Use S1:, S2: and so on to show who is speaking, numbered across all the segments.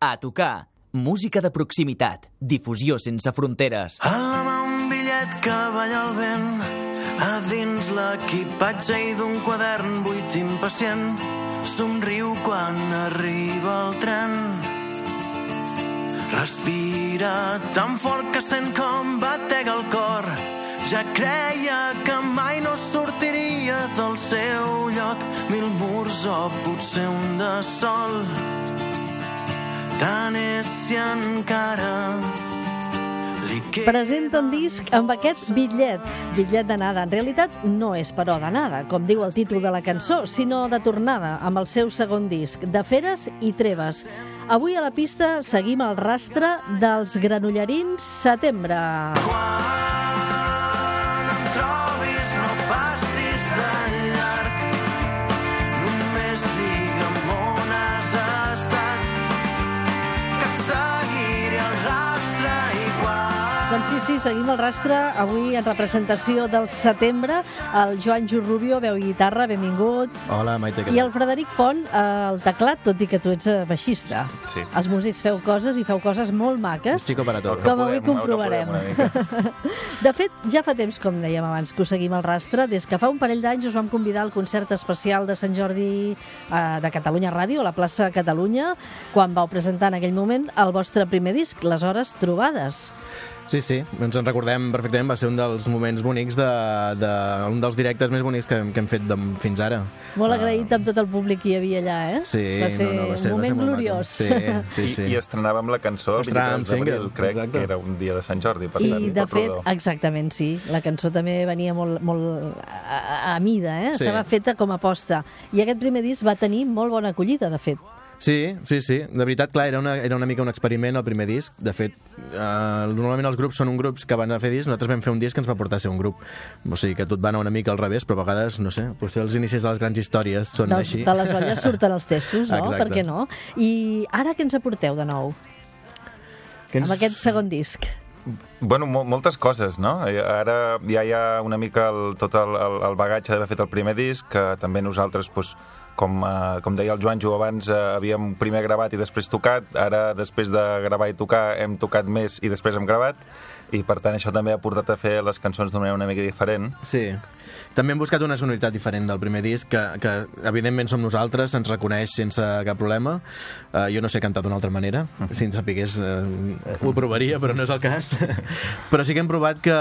S1: A tocar. Música de proximitat. Difusió sense fronteres.
S2: A la mà un bitllet que balla el vent, a dins l'equipatge i d'un quadern buit impacient, somriu quan arriba el tren. Respira tan fort que sent com batega el cor. Ja creia que mai no sortiria del seu lloc. Mil murs o potser un de sol. Tant és si encara
S3: un disc amb aquest bitllet, bitllet d'anada. En realitat no és però d'anada, com diu el títol de la cançó, sinó de tornada amb el seu segon disc, de Feres i Treves. Avui a la pista seguim el rastre dels granollerins Setembre.
S2: Quan
S3: sí, sí, seguim el rastre avui en representació del Setembre. El Joan Jurrubio, veu i guitarra, benvingut.
S4: Hola, Maite.
S3: I el Frederic Pont, eh, el teclat, tot i que tu ets eh, baixista.
S4: Sí.
S3: Els músics feu coses i feu coses molt maques.
S4: Chico para todo.
S3: Com avui
S5: podem, el que
S3: comprovarem. De fet, ja fa temps, com dèiem abans, que us seguim el rastre. Des que fa un parell d'anys us vam convidar al concert especial de Sant Jordi eh, de Catalunya Ràdio, a la plaça Catalunya, quan vau presentar en aquell moment el vostre primer disc, Les Hores Trobades.
S4: Sí, sí, ens en recordem perfectament, va ser un dels moments bonics, de, de, un dels directes més bonics que, que hem fet de, fins ara.
S3: Molt agraït amb tot el públic que hi havia allà, eh?
S4: Sí,
S3: va ser,
S4: no, no, va ser,
S3: un moment
S4: va ser
S3: gloriós.
S4: maco. Sí, sí, sí.
S5: I, I estrenàvem la cançó el
S4: Estrenàvem
S5: 23 d'abril, crec
S4: exacte.
S5: que era un dia de Sant Jordi. Per
S3: I,
S5: tant,
S3: de
S5: tot
S3: fet,
S5: rodó.
S3: exactament, sí. La cançó també venia molt, molt a, a- mida, eh?
S4: Sí.
S3: Estava feta com a aposta. I aquest primer disc va tenir molt bona acollida, de fet.
S4: Sí, sí, sí. De veritat, clar, era una, era una mica un experiment el primer disc. De fet, eh, normalment els grups són un grups que van a fer disc, nosaltres vam fer un disc que ens va portar a ser un grup. O sigui que tot va anar una mica al revés, però a vegades, no sé, potser els inicis de les grans històries són
S3: Dels,
S4: així.
S3: de les olles surten els testos, no?
S4: Exacte.
S3: Per què no? I ara què ens aporteu de nou,
S4: Que ens-
S3: amb aquest segon disc?
S5: Bueno, mo moltes coses, no? I Ara ja hi ha una mica el, tot el, el, el bagatge d'haver fet el primer disc, que també nosaltres, doncs, com, eh, com deia el Joanjo abans, eh, havíem primer gravat i després tocat, ara després de gravar i tocar hem tocat més i després hem gravat, i per tant això també ha portat a fer les cançons d'una manera una mica diferent.
S4: Sí. També hem buscat una sonoritat diferent del primer disc, que, que evidentment som nosaltres, ens reconeix sense cap problema. Uh, jo no sé cantar d'una altra manera, si en sapigués uh, ho provaria, però no és el cas. però sí que hem provat que,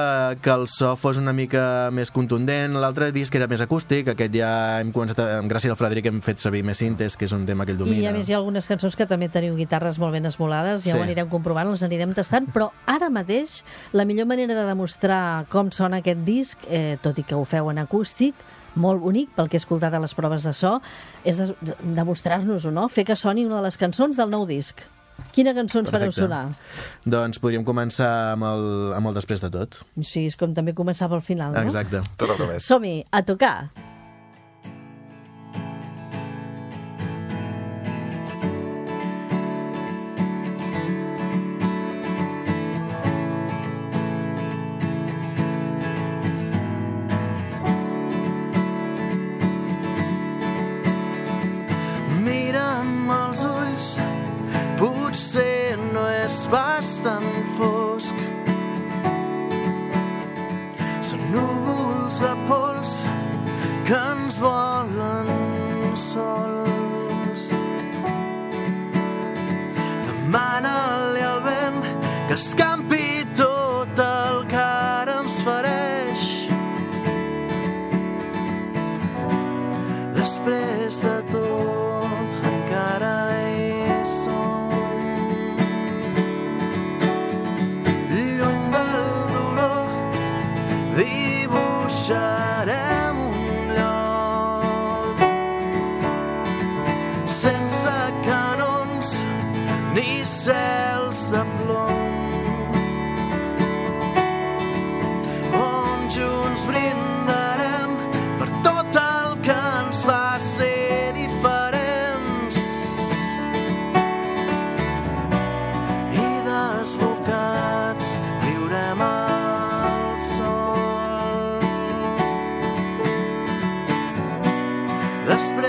S4: que el so fos una mica més contundent, l'altre disc era més acústic, aquest ja hem començat, a, gràcies al Frederic hem fet servir més cintes, que és un tema que ell domina.
S3: I a més hi ha algunes cançons que també teniu guitarres molt ben esmolades, ja
S4: Sí.
S3: ho anirem comprovant, les anirem tastant, però ara mateix la millor manera de demostrar com sona aquest disc, eh, tot i que ho feu en acústic, molt bonic pel que he escoltat a les proves de so, és de, de, demostrar-nos-ho, no? Fer que soni una de les cançons del nou disc. Quina cançó ens fareu sonar?
S4: Doncs podríem començar amb el, amb el després de tot.
S3: Sí, és com també començava al final, no?
S4: Exacte.
S5: Tot al revés.
S3: Som-hi, a tocar!
S2: Després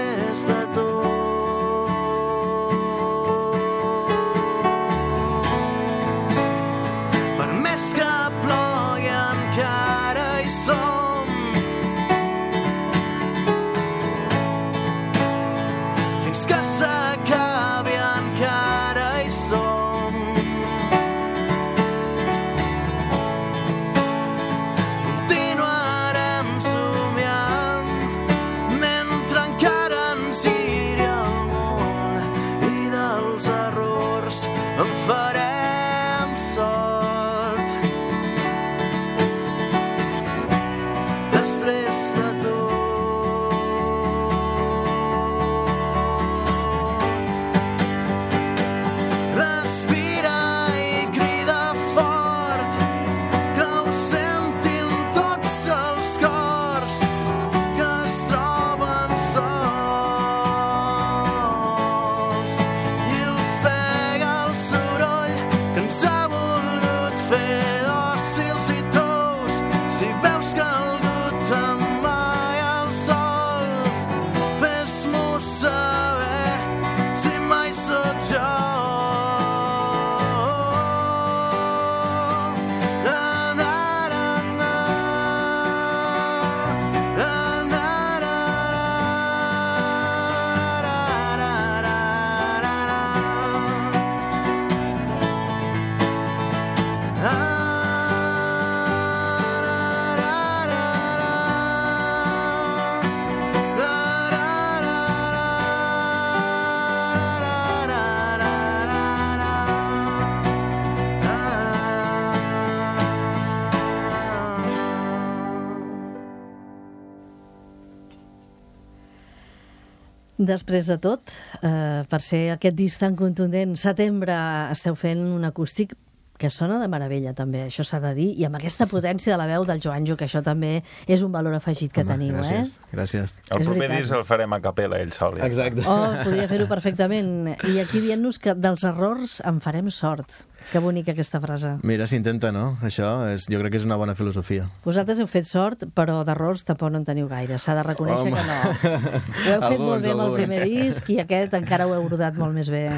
S2: Després de tot,
S3: eh, per ser aquest disc tan contundent, setembre esteu fent un acústic que sona de meravella també, això s'ha de dir, i amb aquesta potència de la veu del Joanjo, que això també és un valor afegit que
S2: Home,
S3: teniu,
S2: gràcies,
S3: eh?
S2: Gràcies.
S5: El
S3: És
S5: proper disc el farem a capella, ell sol. Ja.
S2: Exacte.
S3: Oh, podria fer-ho perfectament. I aquí dient-nos que dels errors en farem sort. Que bonica aquesta frase.
S2: Mira, s'intenta, no? Això és, jo crec que és una bona filosofia.
S3: Vosaltres heu fet sort, però d'errors tampoc no en teniu gaire. S'ha de reconèixer
S2: Home.
S3: que no. Ho heu fet
S2: Alguns,
S3: molt bé amb el
S2: alguns.
S3: primer disc i aquest encara ho heu brodat molt més bé.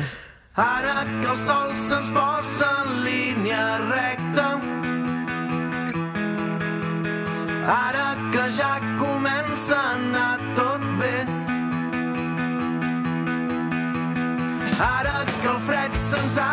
S6: Ara que el sol se'ns posa en línia recta. Ara que ja comença a anar tot bé. Ara que el fred se'ns ha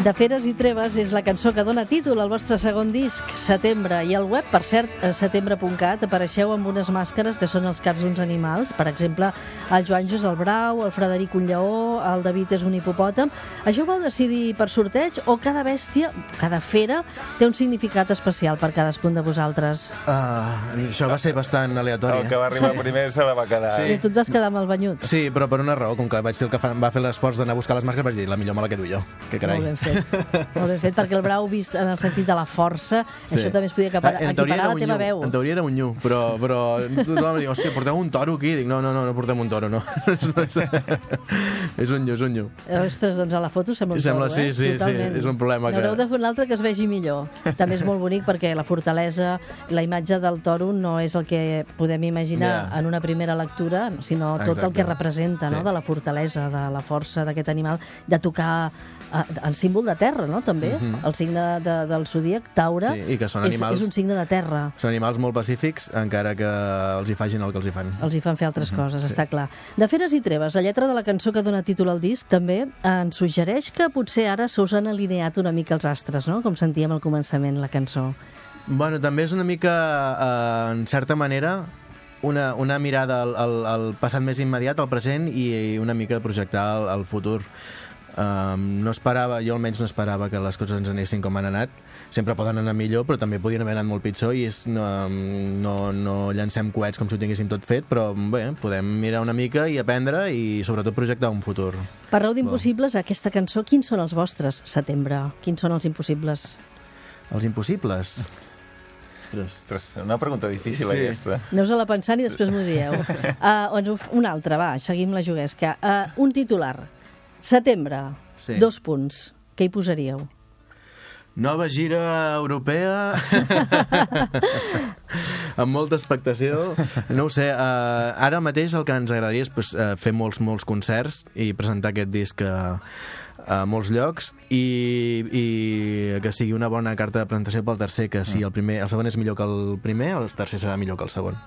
S3: De Feres i Treves és la cançó que dona títol al vostre segon disc, Setembre. I al web, per cert, a setembre.cat, apareixeu amb unes màscares que són els caps d'uns animals. Per exemple, el Joanjo és el brau, el Frederic un lleó, el David és un hipopòtam. Això ho vau decidir per sorteig o cada bèstia, cada fera, té un significat especial per cadascun de vosaltres?
S2: Uh, això va ser bastant aleatori.
S5: El que va arribar primer se la va quedar.
S2: Sí.
S3: I tu et vas quedar amb el banyut.
S2: Sí, però per una raó, com que vaig ser el que fa, va fer l'esforç d'anar a buscar les màscares, vaig dir, la millor me la quedo jo. Que carai.
S3: Molt ben fet. Molt ben fet, perquè el brau vist en el sentit de la força, sí. això també es podia equiparar,
S2: Ah, En
S3: equiparar la teva veu.
S2: En teoria era un nyu, però, però tothom em diu, hòstia, porteu un toro aquí? Dic, no, no, no, no portem un toro, no. és un nyu, és un nyu.
S3: Ostres, doncs a la foto sembla un
S2: Sembla,
S3: toro,
S2: sí,
S3: eh?
S2: sí, sí, és un problema que-
S3: N'haureu de fer un altre que es vegi millor. També és molt bonic perquè la fortalesa, la imatge del toro no és el que podem imaginar
S2: Ja.
S3: en una primera lectura, sinó tot el
S2: Exacte.
S3: que representa, no?,
S2: Sí.
S3: de la fortalesa, de la força d'aquest animal, de tocar eh, el símbol de terra, no?, també. El signe de, del zodíac, Taure.
S2: Sí, i que són
S3: és,
S2: animals-
S3: és un signe de terra.
S2: Són animals molt pacífics, encara que els hi fagin el que els hi fan.
S3: els hi fan fer altres
S2: Mhm,
S3: coses, està clar. De Feres i Treves, la lletra de la cançó que dona títol al disc també ens suggereix que potser ara se us han alineat una mica els astres, no?, com sentíem al començament la cançó.
S2: Bueno, també és una mica, eh, en certa manera, una, una mirada al, al, al passat més immediat, al present, i una mica projectar al, al futur. Um, no esperava, jo almenys no esperava que les coses ens anessin com han anat. Sempre poden anar millor, però també podien haver anat molt pitjor i és, no, no, no llancem coets com si ho tinguéssim tot fet, però bé, podem mirar una mica i aprendre i sobretot projectar un futur.
S3: Parleu d'impossibles, aquesta cançó, quins són els vostres, setembre? Quins són els impossibles?
S2: Els impossibles.
S5: Ostres, una pregunta difícil,
S2: Sí.
S5: aquesta.
S3: Aneu-se la pensant i després m'ho dieu. Uh, doncs un altre, va, seguim la juguesca. Uh, un titular. Setembre,
S2: Sí.
S3: dos punts. Què hi posaríeu?
S2: Nova gira europea amb molta expectació no ho sé, uh, ara mateix el que ens agradaria és pues, uh, fer molts, molts concerts i presentar aquest disc a, a molts llocs i, i que sigui una bona carta de presentació pel tercer que si el, primer, el segon és millor que el primer el tercer serà millor que el segon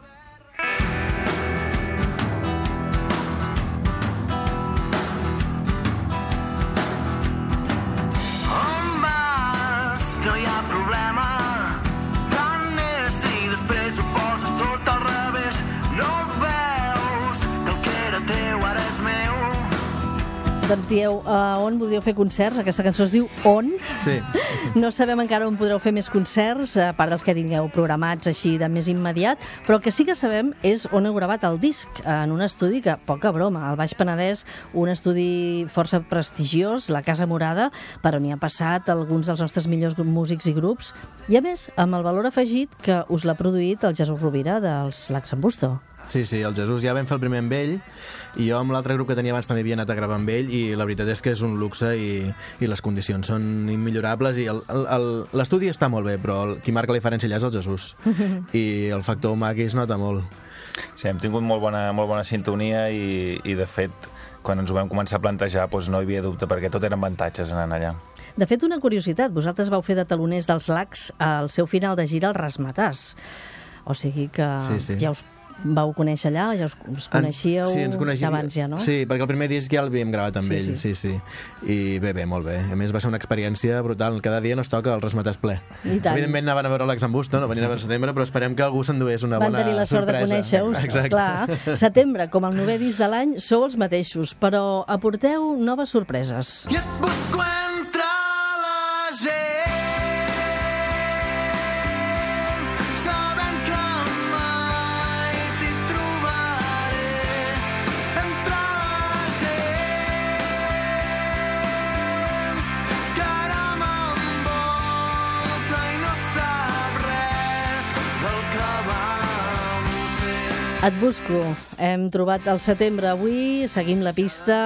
S3: Doncs dieu, uh, on voldríeu fer concerts? Aquesta cançó es diu On.
S2: sí,
S3: No sabem encara on podreu fer més concerts, a part dels que tingueu programats així de més immediat, però el que sí que sabem és on heu gravat el disc, en un estudi que, poca broma, al Baix Penedès, un estudi força prestigiós, la Casa Morada, per on hi ha passat alguns dels nostres millors músics i grups, i a més, amb el valor afegit que us l'ha produït el Jesús Rovira dels Laxambusto.
S2: Sí, sí, el Jesús ja vam fer el primer amb ell i jo amb l'altre grup que tenia abans també havia anat a gravar amb ell i la veritat és que és un luxe i, i les condicions són immillorables i l'estudi està molt bé però el, qui marca la diferència allà és el Jesús i el factor humà aquí es nota molt
S5: Sí, hem tingut molt bona, molt bona sintonia i, i, de fet, quan ens ho vam començar a plantejar doncs no hi havia dubte, perquè tot eren avantatges anant allà.
S3: De fet, una curiositat, vosaltres vau fer de taloners dels Lacs al seu final de gira al Rasmatàs. O sigui que
S2: Sí, sí.
S3: ja us vau conèixer allà, ja us, us coneixíeu
S2: sí, ens coneixíem
S3: d'abans ja, no?
S2: Sí, perquè el primer disc ja l'havíem gravat amb
S3: Sí,
S2: ell,
S3: sí.
S2: sí. sí, I bé, bé, molt bé. A més, va ser una experiència brutal. Cada dia no es toca el resmatàs ple.
S3: I tant.
S2: Evidentment anaven a veure l'Axambusto, no venien a veure setembre, però esperem que algú s'endués una
S3: Van
S2: bona
S3: tenir la sort de
S2: sorpresa.
S3: conèixer-us,
S2: Exacte.
S3: esclar. Setembre, com el novè disc de l'any, sou els mateixos, però aporteu noves sorpreses.
S6: Busco
S3: Et busco. Hem trobat el setembre avui, seguim la pista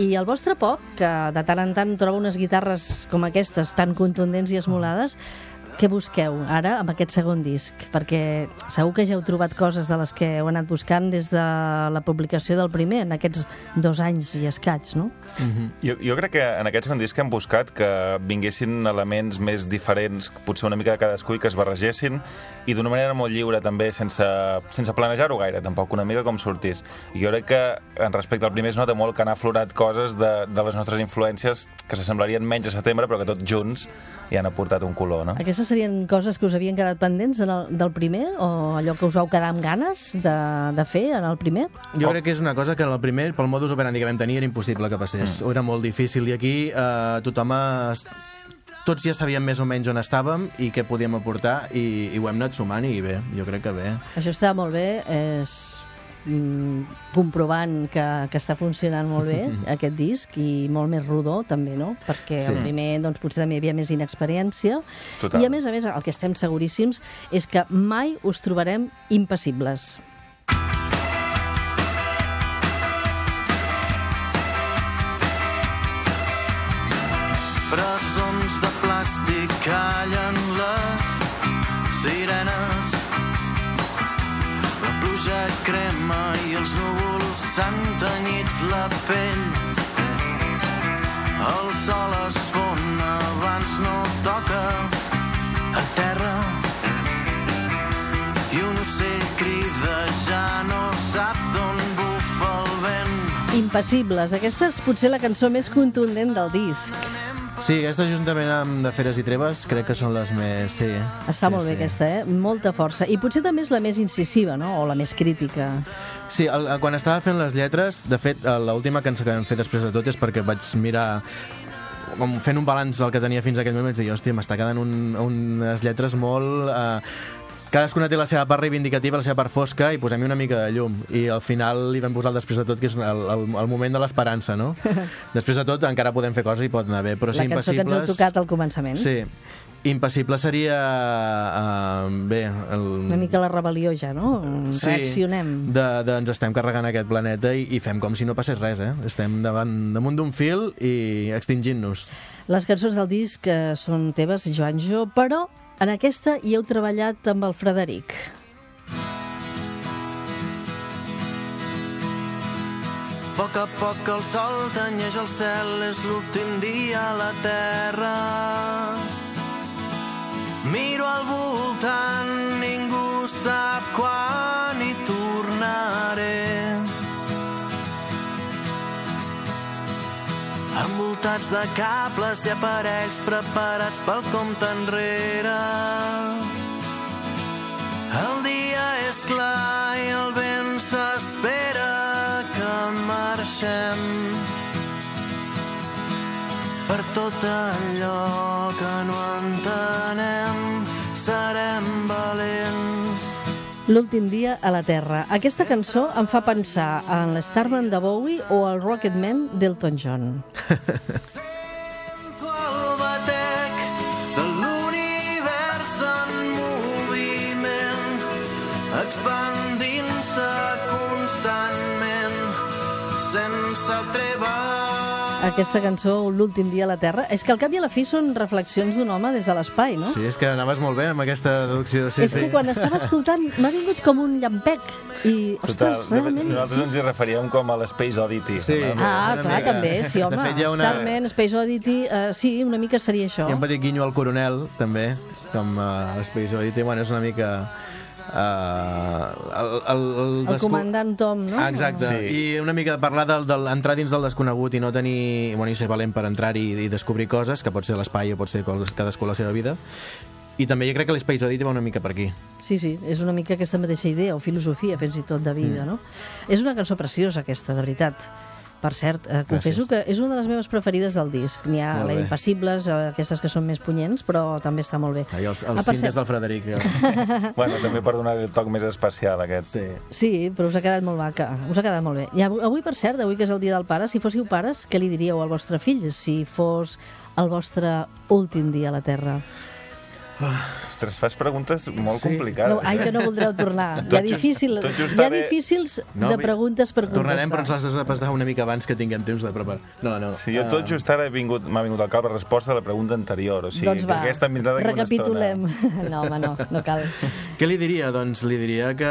S3: i el vostre pop, que de tant en tant troba unes guitarres com aquestes, tan contundents i esmolades, què busqueu ara amb aquest segon disc? Perquè segur que ja heu trobat coses de les que heu anat buscant des de la publicació del primer, en aquests dos anys i escaig, no?
S5: Jo, jo crec que en aquest segon disc hem buscat que vinguessin elements més diferents, potser una mica de cadascú, i que es barregessin, i d'una manera molt lliure també, sense, sense planejar-ho gaire, tampoc, una mica com sortís. Jo crec que, en respecte al primer, es nota molt que han aflorat coses de, de les nostres influències que s'assemblarien menys a setembre, però que tots junts hi han aportat un color, no?
S3: Aquestes serien coses que us havien quedat pendents del, del primer o allò que us vau quedar amb ganes de, de fer en el primer?
S4: Jo crec que és una cosa que en el primer, pel modus operandi que vam tenir, era impossible que passés. Mm. Era molt difícil i aquí eh, tothom es... tots ja sabíem més o menys on estàvem i què podíem aportar i, i ho hem anat sumant i bé, jo crec que bé.
S3: Això està molt bé, és comprovant que, que està funcionant molt bé aquest disc i molt més rodó també, no? Perquè
S4: Sí.
S3: el primer doncs, potser també hi havia més inexperiència
S5: Total.
S3: i a més a més el que estem seguríssims és que mai us trobarem impassibles.
S2: Presons de plàstic callen crema i els núvols s'han tenyit la pell. El sol es fon abans no toca a terra. I un oceà crida, ja no sap d'on bufa el vent.
S3: Impassibles, aquesta és potser la cançó més contundent del disc.
S4: Sí, aquesta juntament amb de Feres i Treves crec que són les més... Sí.
S3: Està
S4: sí,
S3: molt bé
S4: sí.
S3: aquesta, eh? Molta força. I potser també és la més incisiva, no? O la més crítica.
S4: Sí, el, el, quan estava fent les lletres, de fet, l'última cançó que vam fer després de tot és perquè vaig mirar com fent un balanç del que tenia fins a aquell moment, vaig dir, hòstia, m'està quedant un, unes lletres molt... Eh, cadascuna té la seva part reivindicativa, la seva part fosca, i posem-hi una mica de llum. I al final li vam posar el després de tot, que és el, el, el moment de l'esperança, no? després de tot encara podem fer coses i pot anar bé, però
S3: la
S4: sí,
S3: cançó que ens heu
S4: impassibles...
S3: tocat al començament.
S4: Sí. Impassible seria... Uh, bé... El...
S3: Una mica la rebel·lió ja, no? Reaccionem.
S4: De, de, ens estem carregant aquest planeta i, i fem com si no passés res, eh? Estem davant, damunt d'un fil i extingint-nos.
S3: Les cançons del disc eh, són teves, Joanjo, però en aquesta hi heu treballat amb el Frederic.
S2: A poc a poc el sol tenyeix el cel, és l'últim dia a la terra. Miro al voltant, ningú sap quan hi tornaré. Envoltats de cables i aparells preparats pel compte enrere. El dia és clar i el vent s'espera que marxem per tot allò
S3: L'últim dia a la Terra. Aquesta cançó em fa pensar en l'Starman de Bowie o el Rocketman d'Elton John. Aquesta cançó, L'últim dia a la Terra, és que al cap i a la fi són reflexions d'un home des de l'espai, no?
S4: Sí, és que anaves molt bé amb aquesta deducció. Sí,
S3: és que
S4: sí.
S3: quan estava escoltant m'ha vingut com un llampec i, ostres, realment...
S5: Nosaltres ens hi referíem com a l'Space Oddity.
S4: Sí.
S3: Ah,
S4: Una
S3: clar,
S4: mica.
S3: també, sí, home.
S4: De fet, hi ha una-
S3: Starman, Space Oddity, uh, sí, una mica seria això.
S4: Hi ha un petit guinyo al coronel, també, com uh, l'Space Oddity. Bueno, és una mica... Uh, el, el, el,
S3: El
S4: desco-
S3: comandant Tom, no?
S4: Exacte,
S5: Sí.
S4: i una mica de parlar del, del entrar dins del desconegut i no tenir, bueno, i ser valent per entrar-hi i, i descobrir coses, que pot ser l'espai o pot ser cadascú la seva vida. I també jo crec que l'Space Oddity va una mica per aquí.
S3: Sí, sí, és una mica aquesta mateixa idea, o filosofia, fins i tot, de vida,
S4: Mm.
S3: no? És una cançó preciosa, aquesta, de veritat. Per cert, eh, confesso
S4: Gràcies.
S3: que és una de les meves preferides del disc. N'hi ha
S4: bé.
S3: impassibles, eh, aquestes que són més punyents, però també està molt bé.
S4: Ai, els,
S3: Ah,
S4: els
S3: per
S4: cintes
S3: cert,
S4: del Frederic. eh?
S5: Bueno, també per donar el toc més especial, aquest.
S4: Sí.
S3: Sí, però us ha quedat molt maca. Us ha quedat molt bé. I avui, avui, per cert, avui que és el dia del pare, si fóssiu pares, què li diríeu al vostre fill si fos el vostre últim dia a la Terra?
S5: Ostres, fas preguntes molt
S4: Sí.
S5: complicades.
S3: No, ai, que no voldreu tornar. Hi ha,
S5: Tot just-
S3: difícil,
S5: tot just
S3: hi ha difícils
S4: No,
S3: de preguntes per contestar.
S4: Tornarem, però ens les has de passar una mica abans que tinguem temps de preparar. No, no.
S5: Sí, jo tot
S4: eh,
S5: just ara he vingut- m'ha vingut al cap la resposta a la pregunta anterior. O sigui,
S3: doncs
S5: que
S3: va,
S5: aquesta una
S3: recapitulem. No, home, no, no cal.
S4: Què li diria? Doncs li diria que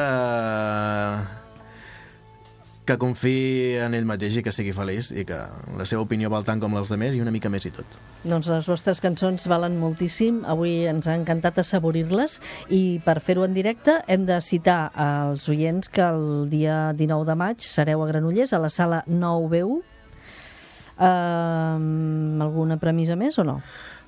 S4: que confiï en ell mateix i que sigui feliç i que la seva opinió val tant com les demés i una mica més i tot.
S3: Doncs les vostres cançons valen moltíssim. Avui ens ha encantat assaborir-les i per fer-ho en directe hem de citar als oients que el dia 19 de maig sereu a Granollers, a la sala 9B1. Uh, alguna premissa més o no?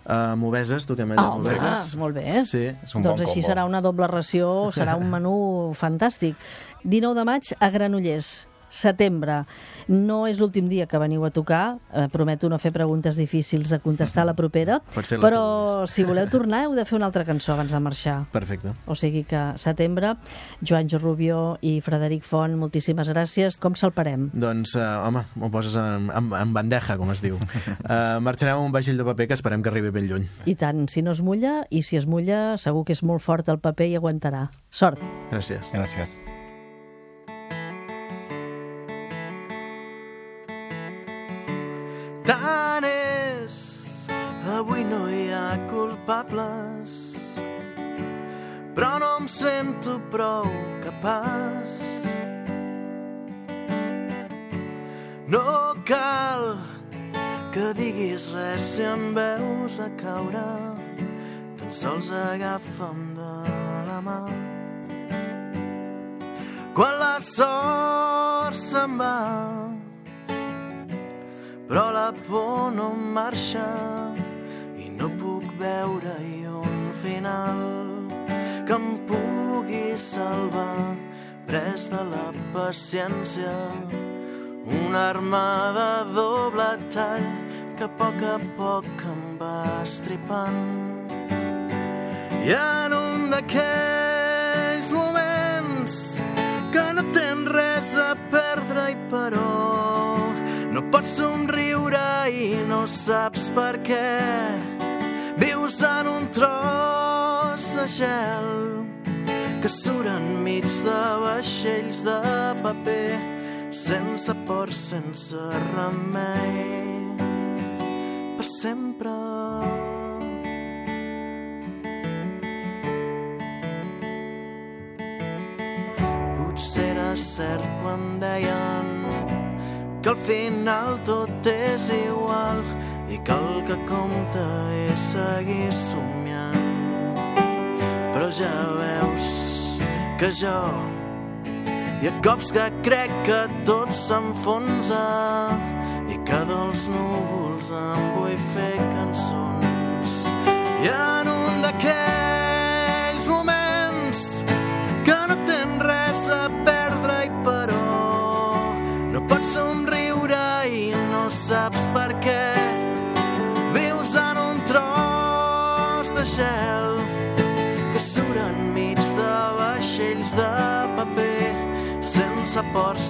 S4: Uh, Moveses, toquem allà
S3: Ah, home,
S4: Moveses.
S3: molt bé.
S4: Sí.
S5: És un
S3: doncs
S5: bon
S3: així
S5: combo.
S3: serà una doble ració, serà un menú fantàstic. 19 de maig a Granollers. Setembre. No és l'últim dia que veniu a tocar. Eh, prometo no fer preguntes difícils de contestar a la propera. Però si voleu tornar heu de fer una altra cançó abans de marxar.
S4: Perfecte.
S3: O sigui que setembre, Joan Rubio i Frederic Font, moltíssimes gràcies. Com salparem?
S4: Doncs, uh, home, m'ho poses en, en, en bandeja, com es diu. Uh, marxarem amb un vaixell de paper que esperem que arribi ben lluny.
S3: I tant, si no es mulla, i si es mulla, segur que és molt fort el paper i aguantarà. Sort!
S4: Gràcies.
S5: Gràcies.
S2: Tant és, avui no hi ha culpables, però no em sento prou capaç. No cal que diguis res si em veus a caure, tan sols agafa'm de la mà. Quan la sort se'n va, però la por no marxa i no puc veure-hi un final que em pugui salvar. Pres de la paciència una arma de doble tall que a poc a poc em va estripant. I en un d'aquells moments que no tens res a perdre i però pots somriure i no saps per què. Vius en un tros de gel que surt enmig de vaixells de paper sense por, sense remei per sempre. Potser era cert quan deien que al final tot és igual i que el que compta és seguir somiant. Però ja veus que jo hi ha cops que crec que tot s'enfonsa i que dels núvols em vull fer cançons. I en un d'aquells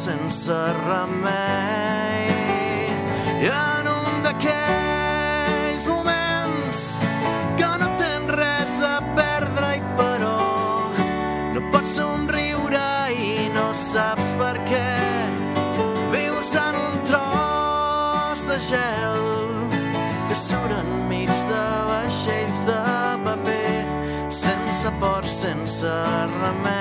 S2: sense remei. I en un d'aquells moments que no tens res a perdre i però no pots somriure i no saps per què vius en un tros de gel que surt enmig de vaixells de paper sense por, sense remei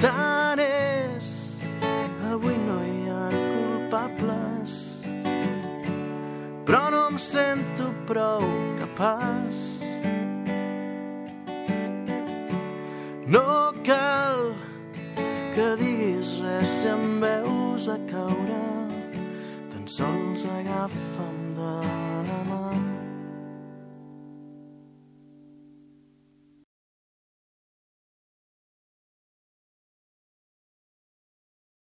S2: tant és avui no hi ha culpables. Però no em sento prou capaç